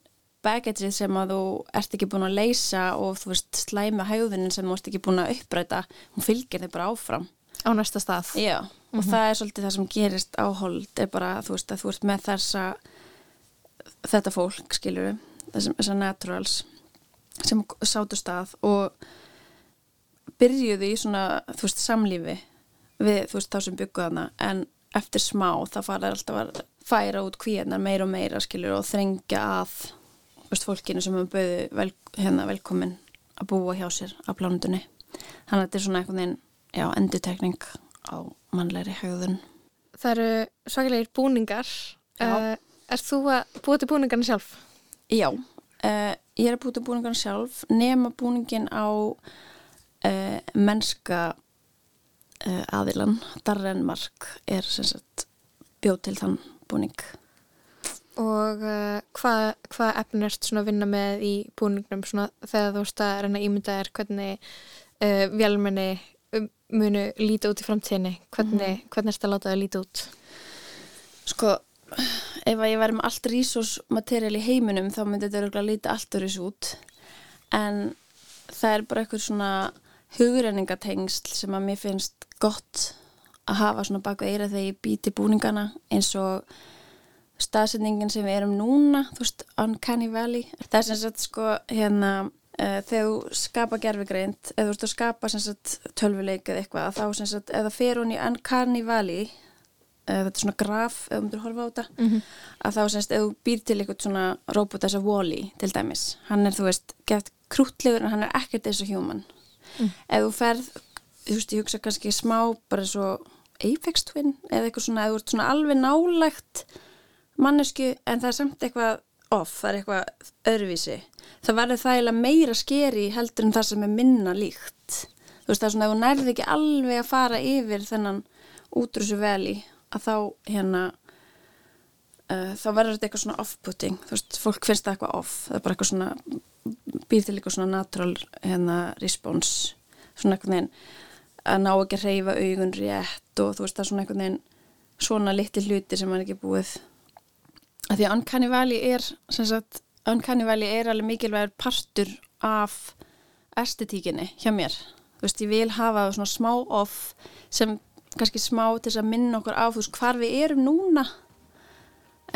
baggageið sem að þú ert ekki búin að leysa og þú veist, slæma hægðunin sem þú ert ekki búin að uppræta hún fylgir þig bara áfram. Á næsta stað. Já, og það er svolítið það sem gerist á hold er bara, þú veist, að þú ert með þessa þetta fólk, skilur þessum, þessar naturals sem sátu stað og byrjuðu í svona, þú veist, samlífi við, þú veist, þá sem bygguðu hana en eftir smá það fara alltaf að færa út kvíðnar meira og meira, skilur, og þrengja að veist, fólkinu sem hefur bauðu vel, hérna velkomin að búa hjá sér á plánundunni þannig að þetta er svona einhvern veginn, já, endutekning á mannlegri hegðun. Það eru svakalegir búningar. Uh, Er þú að búa til búningarna sjálf? Já, uh, ég er að búta búningan sjálf nema búningin á uh, mennska uh, aðilan Darren Mark er sagt bjóð til þann búning. Og uh, hvað hva efni ert svona að vinna með í búningnum? Svona þegar þú ert að reyna ímynda þér hvernig vélmenni um, munu líta út í framtíðinni hvernig, hvernig ert að láta það líta út? Sko, ef að ég væri með allt resource material í heiminum þá myndi þetta örugglega líta allt öryggis út. En það er bara eitthvað svona hugrenningatengsl sem að mér finnst gott að hafa svona baku eira þegar ég býti búningana eins og staðsetningin sem við erum núna þú veist, Uncanny Valley. Það er sem sagt sko hérna uh, þegar þú skapa gerfigreind eða þú veist að skapa sem sagt tölvuleik eða eitthvað að þá sem sagt eða fer hún í Uncanny Valley þetta er svona graf ef þú myndir horfa á þetta Mhm. að þá semst ef þú býr til eitthvað svona robot þess að Wall-E til dæmis hann er þú veist gett krútlegur en hann er ekkert eins og human Mm. ef þú ferð, þú veist ég hugsa kannski smá bara svo Apex Twin eða eitthvað svona, ef þú ert svona alveg nálægt mannesku en það er samt eitthvað off, það er eitthvað öðruvísi, það verður það eiginlega meira skeri heldur en það sem er minna líkt þú veist það er svona þú nærði ekki alveg að fara yfir þennan útrúsu veli að þá hérna uh, þá verður þetta eitthvað svona off-putting. Þú veist, fólk finnst það eitthvað off. Það er bara eitthvað svona býr til eitthvað svona natural hérna response. Svona eitthvað neginn að ná ekki að reyfa augun rétt og þú veist það er svona eitthvað neginn svona litli hluti sem er ekki búið. Að því að Uncanny Valley er sem sagt, Uncanny Valley er alveg mikilvægur partur af estetíkinni hjá mér. Þú veist, ég vil hafa svona smá off sem kannski smá til þess að minna okkur á þú veist, hvar við erum núna.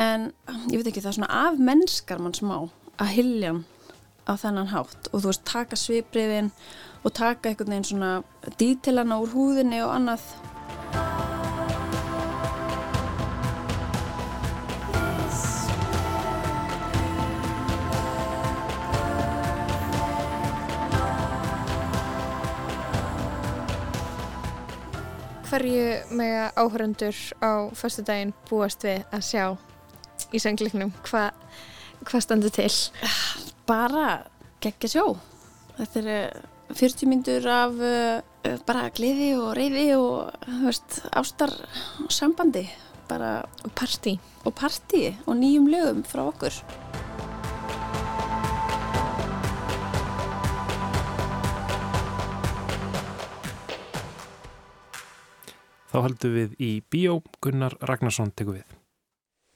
En ég veit ekki, það er svona af mennskar mann smá að hiljan á þennan hátt. Og þú veist taka svipriðin og taka einhvern veginn svona dítilana úr húðinni og annað Hverju mega áhörundur á föstu daginn búast við að sjá í söngleiknum? Hva, hvað standur til? bara geggja sjó þetta er eh, 40 myndur af uh, bara gleði og reyði og veist, ástar og sambandi bara Og partí? og og nýjum lögum frá okkur Þá heldum við í bíó, Gunnar Ragnarsson tekur við.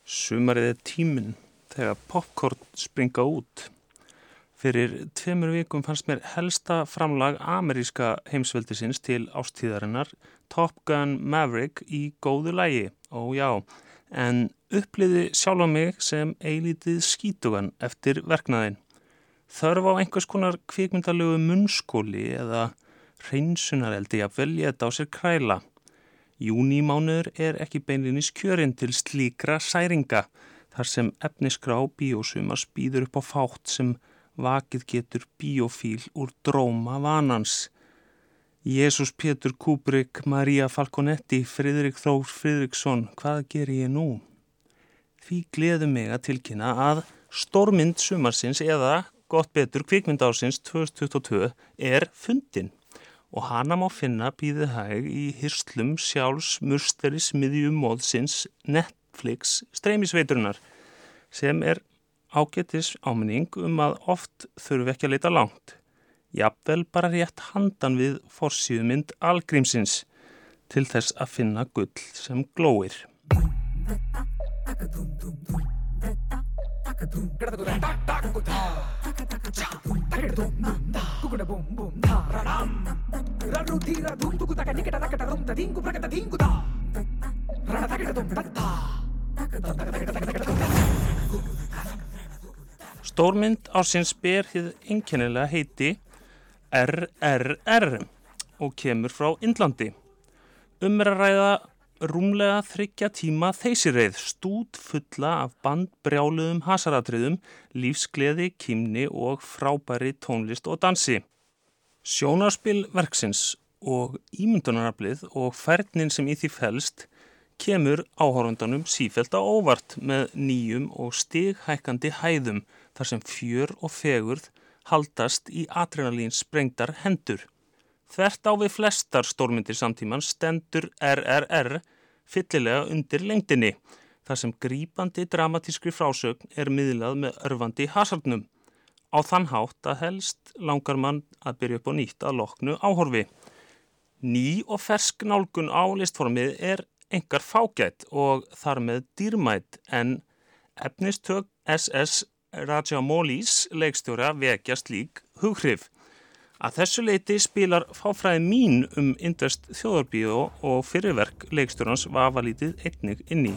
Sumarið er tíminn þegar popcorn springa út. Fyrir tveimur vikum fannst mér helsta framlag ameríska heimsveldisins til ástíðarinnar Top Gun Maverick í góðu lægi. Ó já, en uppliði sjálf á mig sem eilítið skítugan eftir verknaðin. Þörf á einhvers konar kvikmyndalögu munnskóli eða hreinsunareldi að velja þetta á sér kræla. Júnímánuður er ekki beinlinis kjörinn til slíkra særinga þar sem efniskrá bíósuma spýður upp á fátt sem vakið getur bíófíl úr dróma vanans. Jésús Pétur Kúbrik, Maria Falconetti, Fridrik Þór Fridriksson, hvað ger ég nú? Því gleðu mig að tilkynna að stórmynd sumarsins eða gott betur kvikmyndársins 2022 er fundin og hana má finna býðið hæg í hyrslum sjálfs mursteris miðjumóðsins Netflix streymisveiturinnar sem er ágetis áminning um að oft þurfi ekki að leita langt. Jafnvel bara rétt handan við forsýðumynd algrímsins til þess að finna gull sem glóir. Stórmynd ársins ber hið einkennilega heiti RRR og kemur frá Indlandi. Um er að ræða rúmlega þryggja tíma þeysirreið stút fulla af bandbrjáluðum hasaratriðum, lífsgleði, kýmni og frábæri tónlist og dansi. Sjónarspil verksins og ímyndunaraflið og færnin sem í því felst kemur áhórundanum sífelt á óvart með nýjum og stighækandi hæðum þar sem fjör og fegurð haldast í adrenalín sprengdar hendur. Þvert á við flestar stórmyndir samtíman stendur RRR fyllilega undir lengdinni þar sem grípandi dramatískri frásögn er miðlað með örfandi hasardnum. Á þann hátt að helst langar mann að byrja upp á nýtt að loknu áhorfi. Ný og fersk nálgun á listformið er engar fágætt og þar með dýrmætt en efnistök SS Rajamolís leikstjóra vekja slík hughrif. Að þessu leiti spilar fáfræði mín um indvest þjóðarbíó og fyrirverk leikstjórans vafalítið einnig inn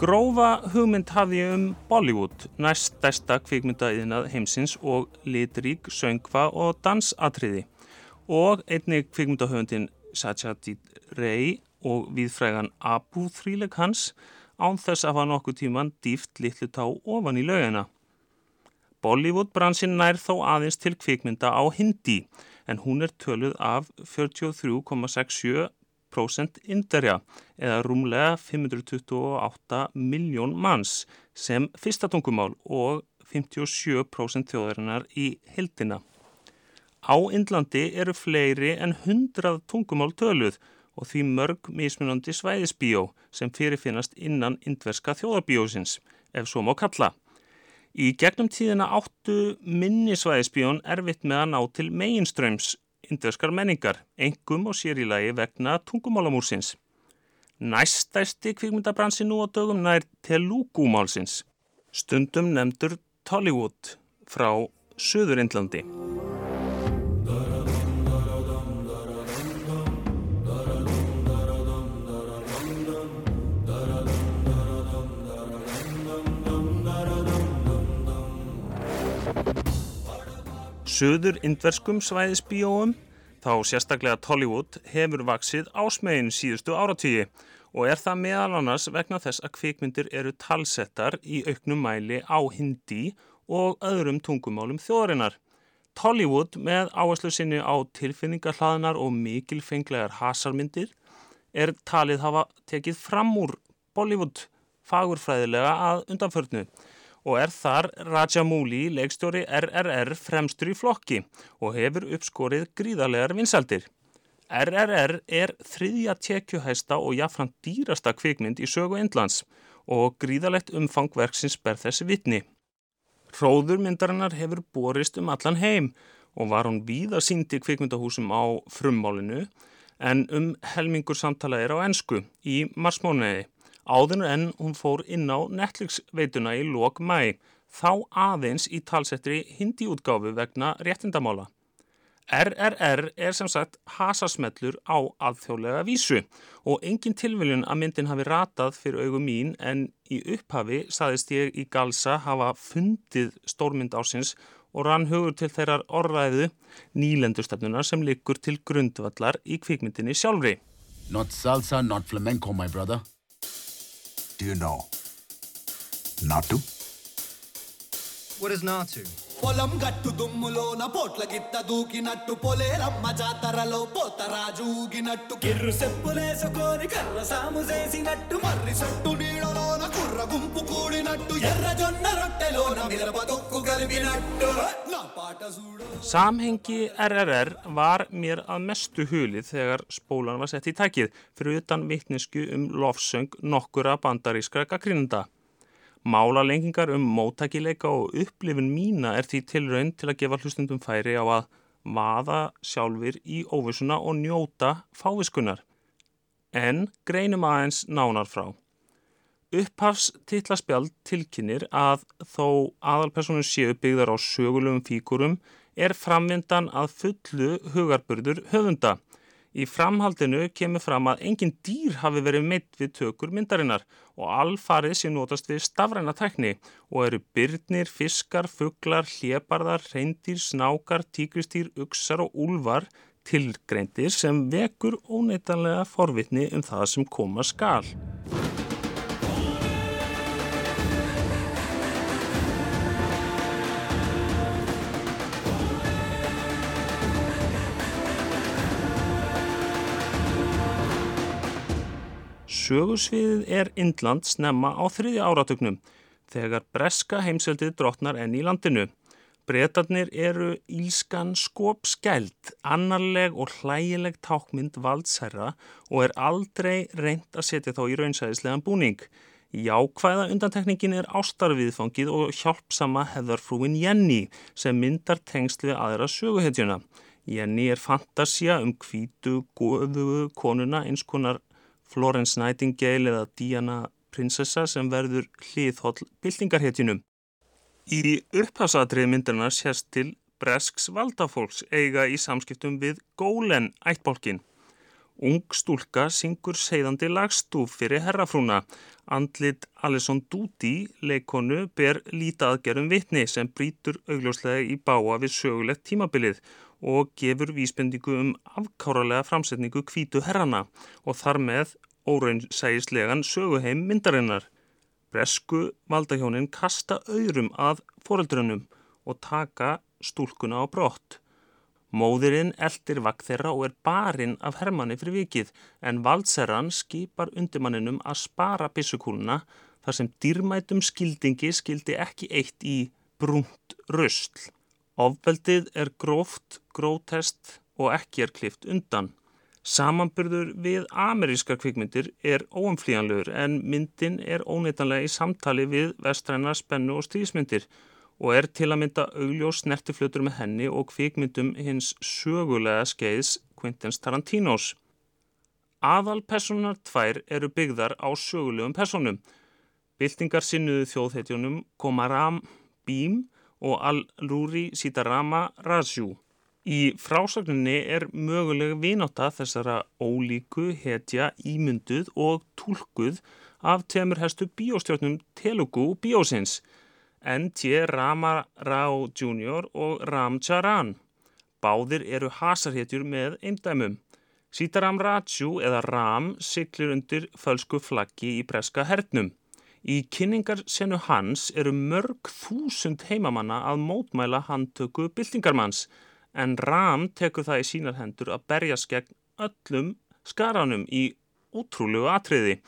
Grófa hugmynd hafði um Bollywood, næst stærsta kvikmyndaðinað heimsins og litrík, söngva og dansatriði og einnig kvikmyndahöfundin Satyajit Ray og viðfrægan Abu þríleg hans án þess að hafa nokkuð tíman dýft litlu tá ofan í laugina. Bollywood bransin nær þó aðeins til kvikmynda á hindi en hún er töluð af 43,67 prósent inderja eða rúmlega 528 miljón manns sem fyrsta tungumál og 57% þjóðarinnar í hildina. Á Indlandi eru fleiri en 100 tungumál töluð og því mörg mismunandi svæðisbíó sem fyrirfinnast innan indverska þjóðarbíósins, ef svo má kalla. Í gegnum tíðina áttu minni svæðisbíón erfitt með að ná til meginströms indverskar menningar, engum og sér í lagi vegna tungumálamúrsins. Næstæsti kvikmyndabransi nú á dögum nær Telugu-málsins, stundum nefndur Tollywood frá Suður Suður indverskum svæðisbíóum, þá sérstaklega Tollywood, hefur vaksið ásmegin síðustu áratígi og er það meðal annars vegna þess að kvikmyndir eru talsettar í auknum mæli á hindi og öðrum tungumálum þjóðarinnar. Tollywood með áherslu sinni á tilfinningarhlaðnar og mikilfenglegar hasarmyndir er talið hafa tekið fram úr Bollywood fagurfræðilega að undanförnu og er þar Rajamouli, leikstjóri RRR, fremstur í flokki og hefur uppskorið gríðarlegar vinsaldir. RRR er þriðja tekjuhæsta og jafnframt dýrasta kvikmynd í sögu Indlands og gríðarlegt umfangverksins ber þessi vitni. Hróðurmyndarinnar hefur borist um allan heim og var hún víða síndi kvikmyndahúsum á frummálinu en um helmingur samtala er á ensku í marsmónuði áður en hún fór inn á Netflix veituna í lok mæ, þá aðeins í talsettri hindi útgáfu vegna réttindamála. RRR er sem sagt hasasmellur á alþjóðlega vísu og engin tilviljun að myndin hafi ratað fyrir augum mín en í upphafi saðist ég í Galsa hafa fundið stórmynd ásins og rann hugur til þeirrar orðræðu nýlendustefnunar sem liggur til grundvallar í kvikmyndinni sjálfri. Not salsa, not flamenco, my brother. Do you know? Not to? What is not to? పొలం గట్టు దుమ్ములోన పోట్ల గిత్త దూకినట్టు పొలేరమ్మ జాతరలో పోతరాజు ఊగినట్టు కిర్రు సెప్పులేసుకొని కర్ర సాము చేసినట్టు మర్రి సొట్టు నీడలోన కుర్ర గుంపు కూడినట్టు ఎర్ర జొన్న రొట్టెలోన మిరప తొక్కు కలిపినట్టు నా పాట చూడు Samhengi RRR var mér að mestu hulið þegar spólan var sett í tækið fyrir utan vittnesku um lofsöng nokkura bandarískra gaggrínunda. Málalengingar um móttækileika og upplifin mína er því tilraun til að gefa hlustundum færi á að vaða sjálfur í óvissuna og njóta fáviskunar. En greinum aðeins nánar frá. Upphafs titlaspjald tilkynir að þó aðalpersonum séu byggðar á sögulegum fíkurum er framvindan að fullu hugarburður höfunda. Í framhaldinu kemur fram að engin dýr hafi verið meitt við tökur myndarinnar og alfarið sem notast við stafræna tækni og eru byrnir, fiskar, fugglar, hlébarðar, reyndir, snákar, tíkristýr, uksar og úlvar tilgreindir sem vekur óneitanlega forvitni um það sem koma skal. Sögursviðið er Indland snemma á þriðja áratögnum þegar breska heimseldið drotnar enn í landinu. Bretarnir eru ílskan skop skæld, annarleg og hlægileg tákmynd valdsherra og er aldrei reynd að setja þá í raunsæðislegan búning. Jákvæða undantekningin er ástarviðfangið og hjálpsama hefðarfrúin Jenny sem myndar tengsl við aðra söguhetjuna. Jenny er fantasia um hvítu, góðu konuna eins konar Florence Nightingale eða Diana prinsessa sem verður hliðhóll byltingarhetjunum. Í upphafsadrið myndirna sérst til Bresks valdafólks eiga í samskiptum við Gólen ættbólkin. Ung stúlka syngur segðandi lagstúf fyrir herrafrúna. Andlit Alison Doody, leikonu, ber lítaðgerum vitni sem brítur augljóslega í báa við sögulegt tímabilið og gefur vísbendingu um afkáralega framsetningu kvítu herrana og þar með óraunsægislegan söguheim myndarinnar. Bresku valdahjónin kasta auðrum að foreldrunum og taka stúlkuna á brott. Móðirinn eldir vakt þeirra og er barinn af hermanni fyrir vikið en valdserran skipar undirmanninum að spara bissukúluna þar sem dýrmætum skildingi skildi ekki eitt í brúnt röstl. Ofbeldið er gróft, grótest og ekki er klift undan. Samanburður við amerískar kvikmyndir er óumflíjanlegur en myndin er óneitanlega í samtali við vestræna spennu og stríðsmyndir og er til að mynda augljós snertiflutur með henni og kvikmyndum hins sögulega skeiðs Quintins Tarantinos. Aðalpersonar tvær eru byggðar á sögulegum personum. Byltingar sinnuðu þjóðhetjunum Komaram Bím og Al-Ruri Sitarama Raju. Í frásagninni er möguleg vináta þessara ólíku, hetja, ímynduð og tólkuð af temur hestu bíóstjórnum Telugu bíósins, N.T. Rama Rao Jr. og Ram Charan. Báðir eru hasarhetjur með eindæmum. Sitaram Raju eða Ram siglir undir fölsku flaggi í breska hernum. Í kynningarsenu hans eru mörg þúsund heimamanna að mótmæla handtöku byltingarmanns en Ram tekur það í sínar hendur að berjast gegn öllum skaranum í útrúlegu atriði.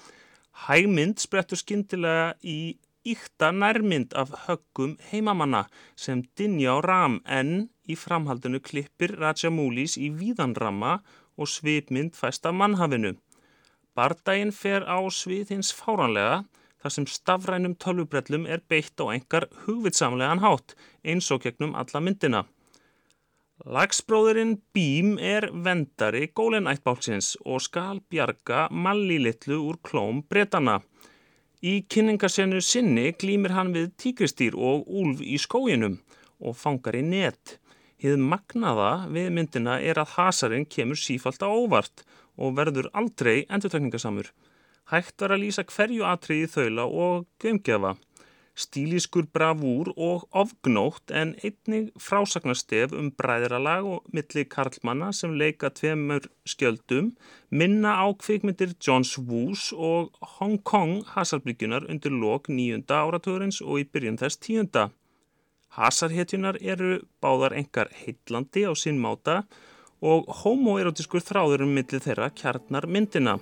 Hægmynd sprettur skindilega í íkta nærmynd af höggum heimamanna sem dinja á Ram en í framhaldinu klippir Rajamoulis í víðanramma og svipmynd fæst af mannhafinu. Bardaginn fer á svið hins fáranlega þar sem stafrænum tölvubrellum er beitt á engar hugvitsamlegan hátt eins og gegnum alla myndina. Lagsbróðurinn Bím er vendari gólenættbálsins og skal bjarga Malli litlu úr klóm bretana. Í kynningarsenu sinni glýmir hann við tíkristýr og úlf í skóginum og fangar í net. Hið magnaða við myndina er að hasarinn kemur sífalt á óvart og verður aldrei endurtekningasamur. Hægt var að lýsa hverju atriði þaula og gömgefa. Stíliskur bravúr og ofgnótt en einnig frásagnarstef um bræðralag og milli karlmanna sem leika tveimur skjöldum minna á kvikmyndir Johns Woos og Hong Kong hasarbygjunar undir lok nýjunda áratugurins og í byrjun þess tíunda. Hasarhetjunar eru báðar engar heitlandi á sinn máta og homoerotiskur þráður um milli þeirra kjarnar myndina.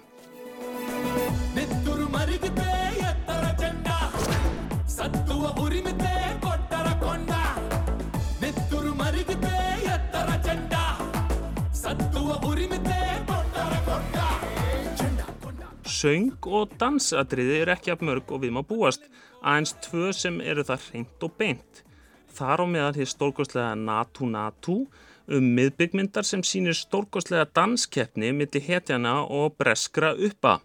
Söng og dansatriði eru ekki af mörg og við má búast, aðeins tvö sem eru það hreint og beint. Þar á meðal hér stórkostlega Natu Natu um miðbyggmyndar sem sýnir stórkostlega danskeppni millir hetjana og breskra uppa.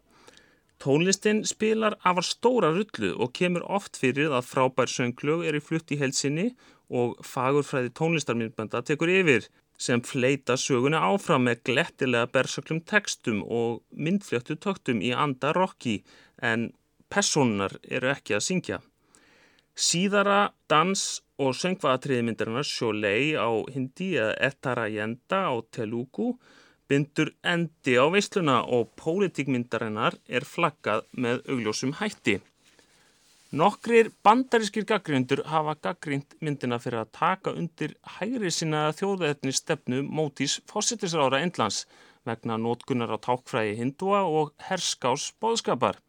Tónlistin spilar afar stóra rullu og kemur oft fyrir að frábær sönglög eru flutt í helsinni og fagurfræði tónlistarmyndbanda tekur yfir sem fleita söguna áfram með glettilega bersöklum textum og myndfljöttu töktum í anda rocki en personar eru ekki að syngja. Síðara dans- og söngvaðatriðmyndarinnar Sholei á hindi eða Etarayenda á Telugu bindur endi á veisluna og pólitíkmyndarinnar er flaggað með augljósum hætti. Nokkrir bandarískir gaggríndur hafa gaggrínt myndina fyrir að taka undir hægri sinna þjóðveðni stefnu mótís fósittisrára Indlands vegna nótkunar á tákfræði hindúa og herskás bóðskapar.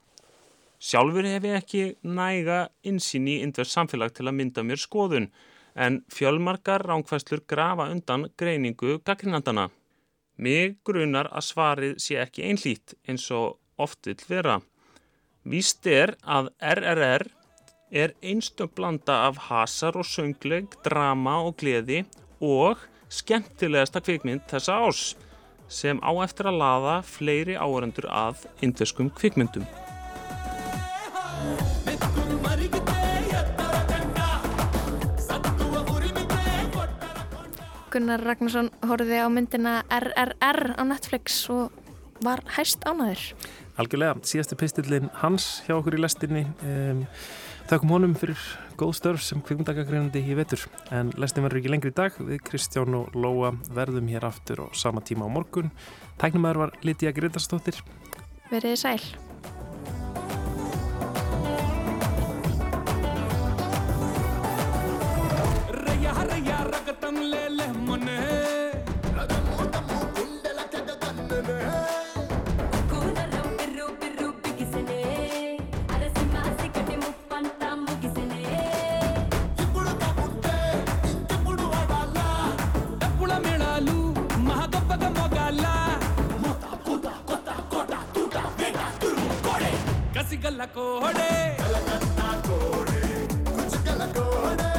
Sjálfur hef ég ekki næga insýn í indverð samfélag til að mynda mér skoðun en fjölmarkar ránkvæslur grafa undan greiningu gaggrínandana. Mig grunar að svarið sé ekki einlít eins og oft vil vera. Víst er að RRR er einstu blanda af hasar og söngleg, drama og gleði og skemmtilegasta kvikmynd þessa ás sem á eftir að laða fleiri áörendur að indveskum kvikmyndum. Gunnar Ragnarsson horfiði á myndina RRR á Netflix og var hæst ánaður. Algjörlega, síðasti pistillin Hans hjá okkur í lestinni um, Þakkum honum fyrir góð störf sem kvikmundagagreinandi í vetur. En lestin verður ekki lengri í dag. Við Kristján og Lóa verðum hér aftur og sama tíma á morgun. Tæknumæður var Lítiða Gretarstóttir Verðið sæl. Reyja, reyja, rakatan, lele, manni గుజ్జుగల్ల కోడే కలకత్తా కోడే గుజ్జుగల్ల కోడే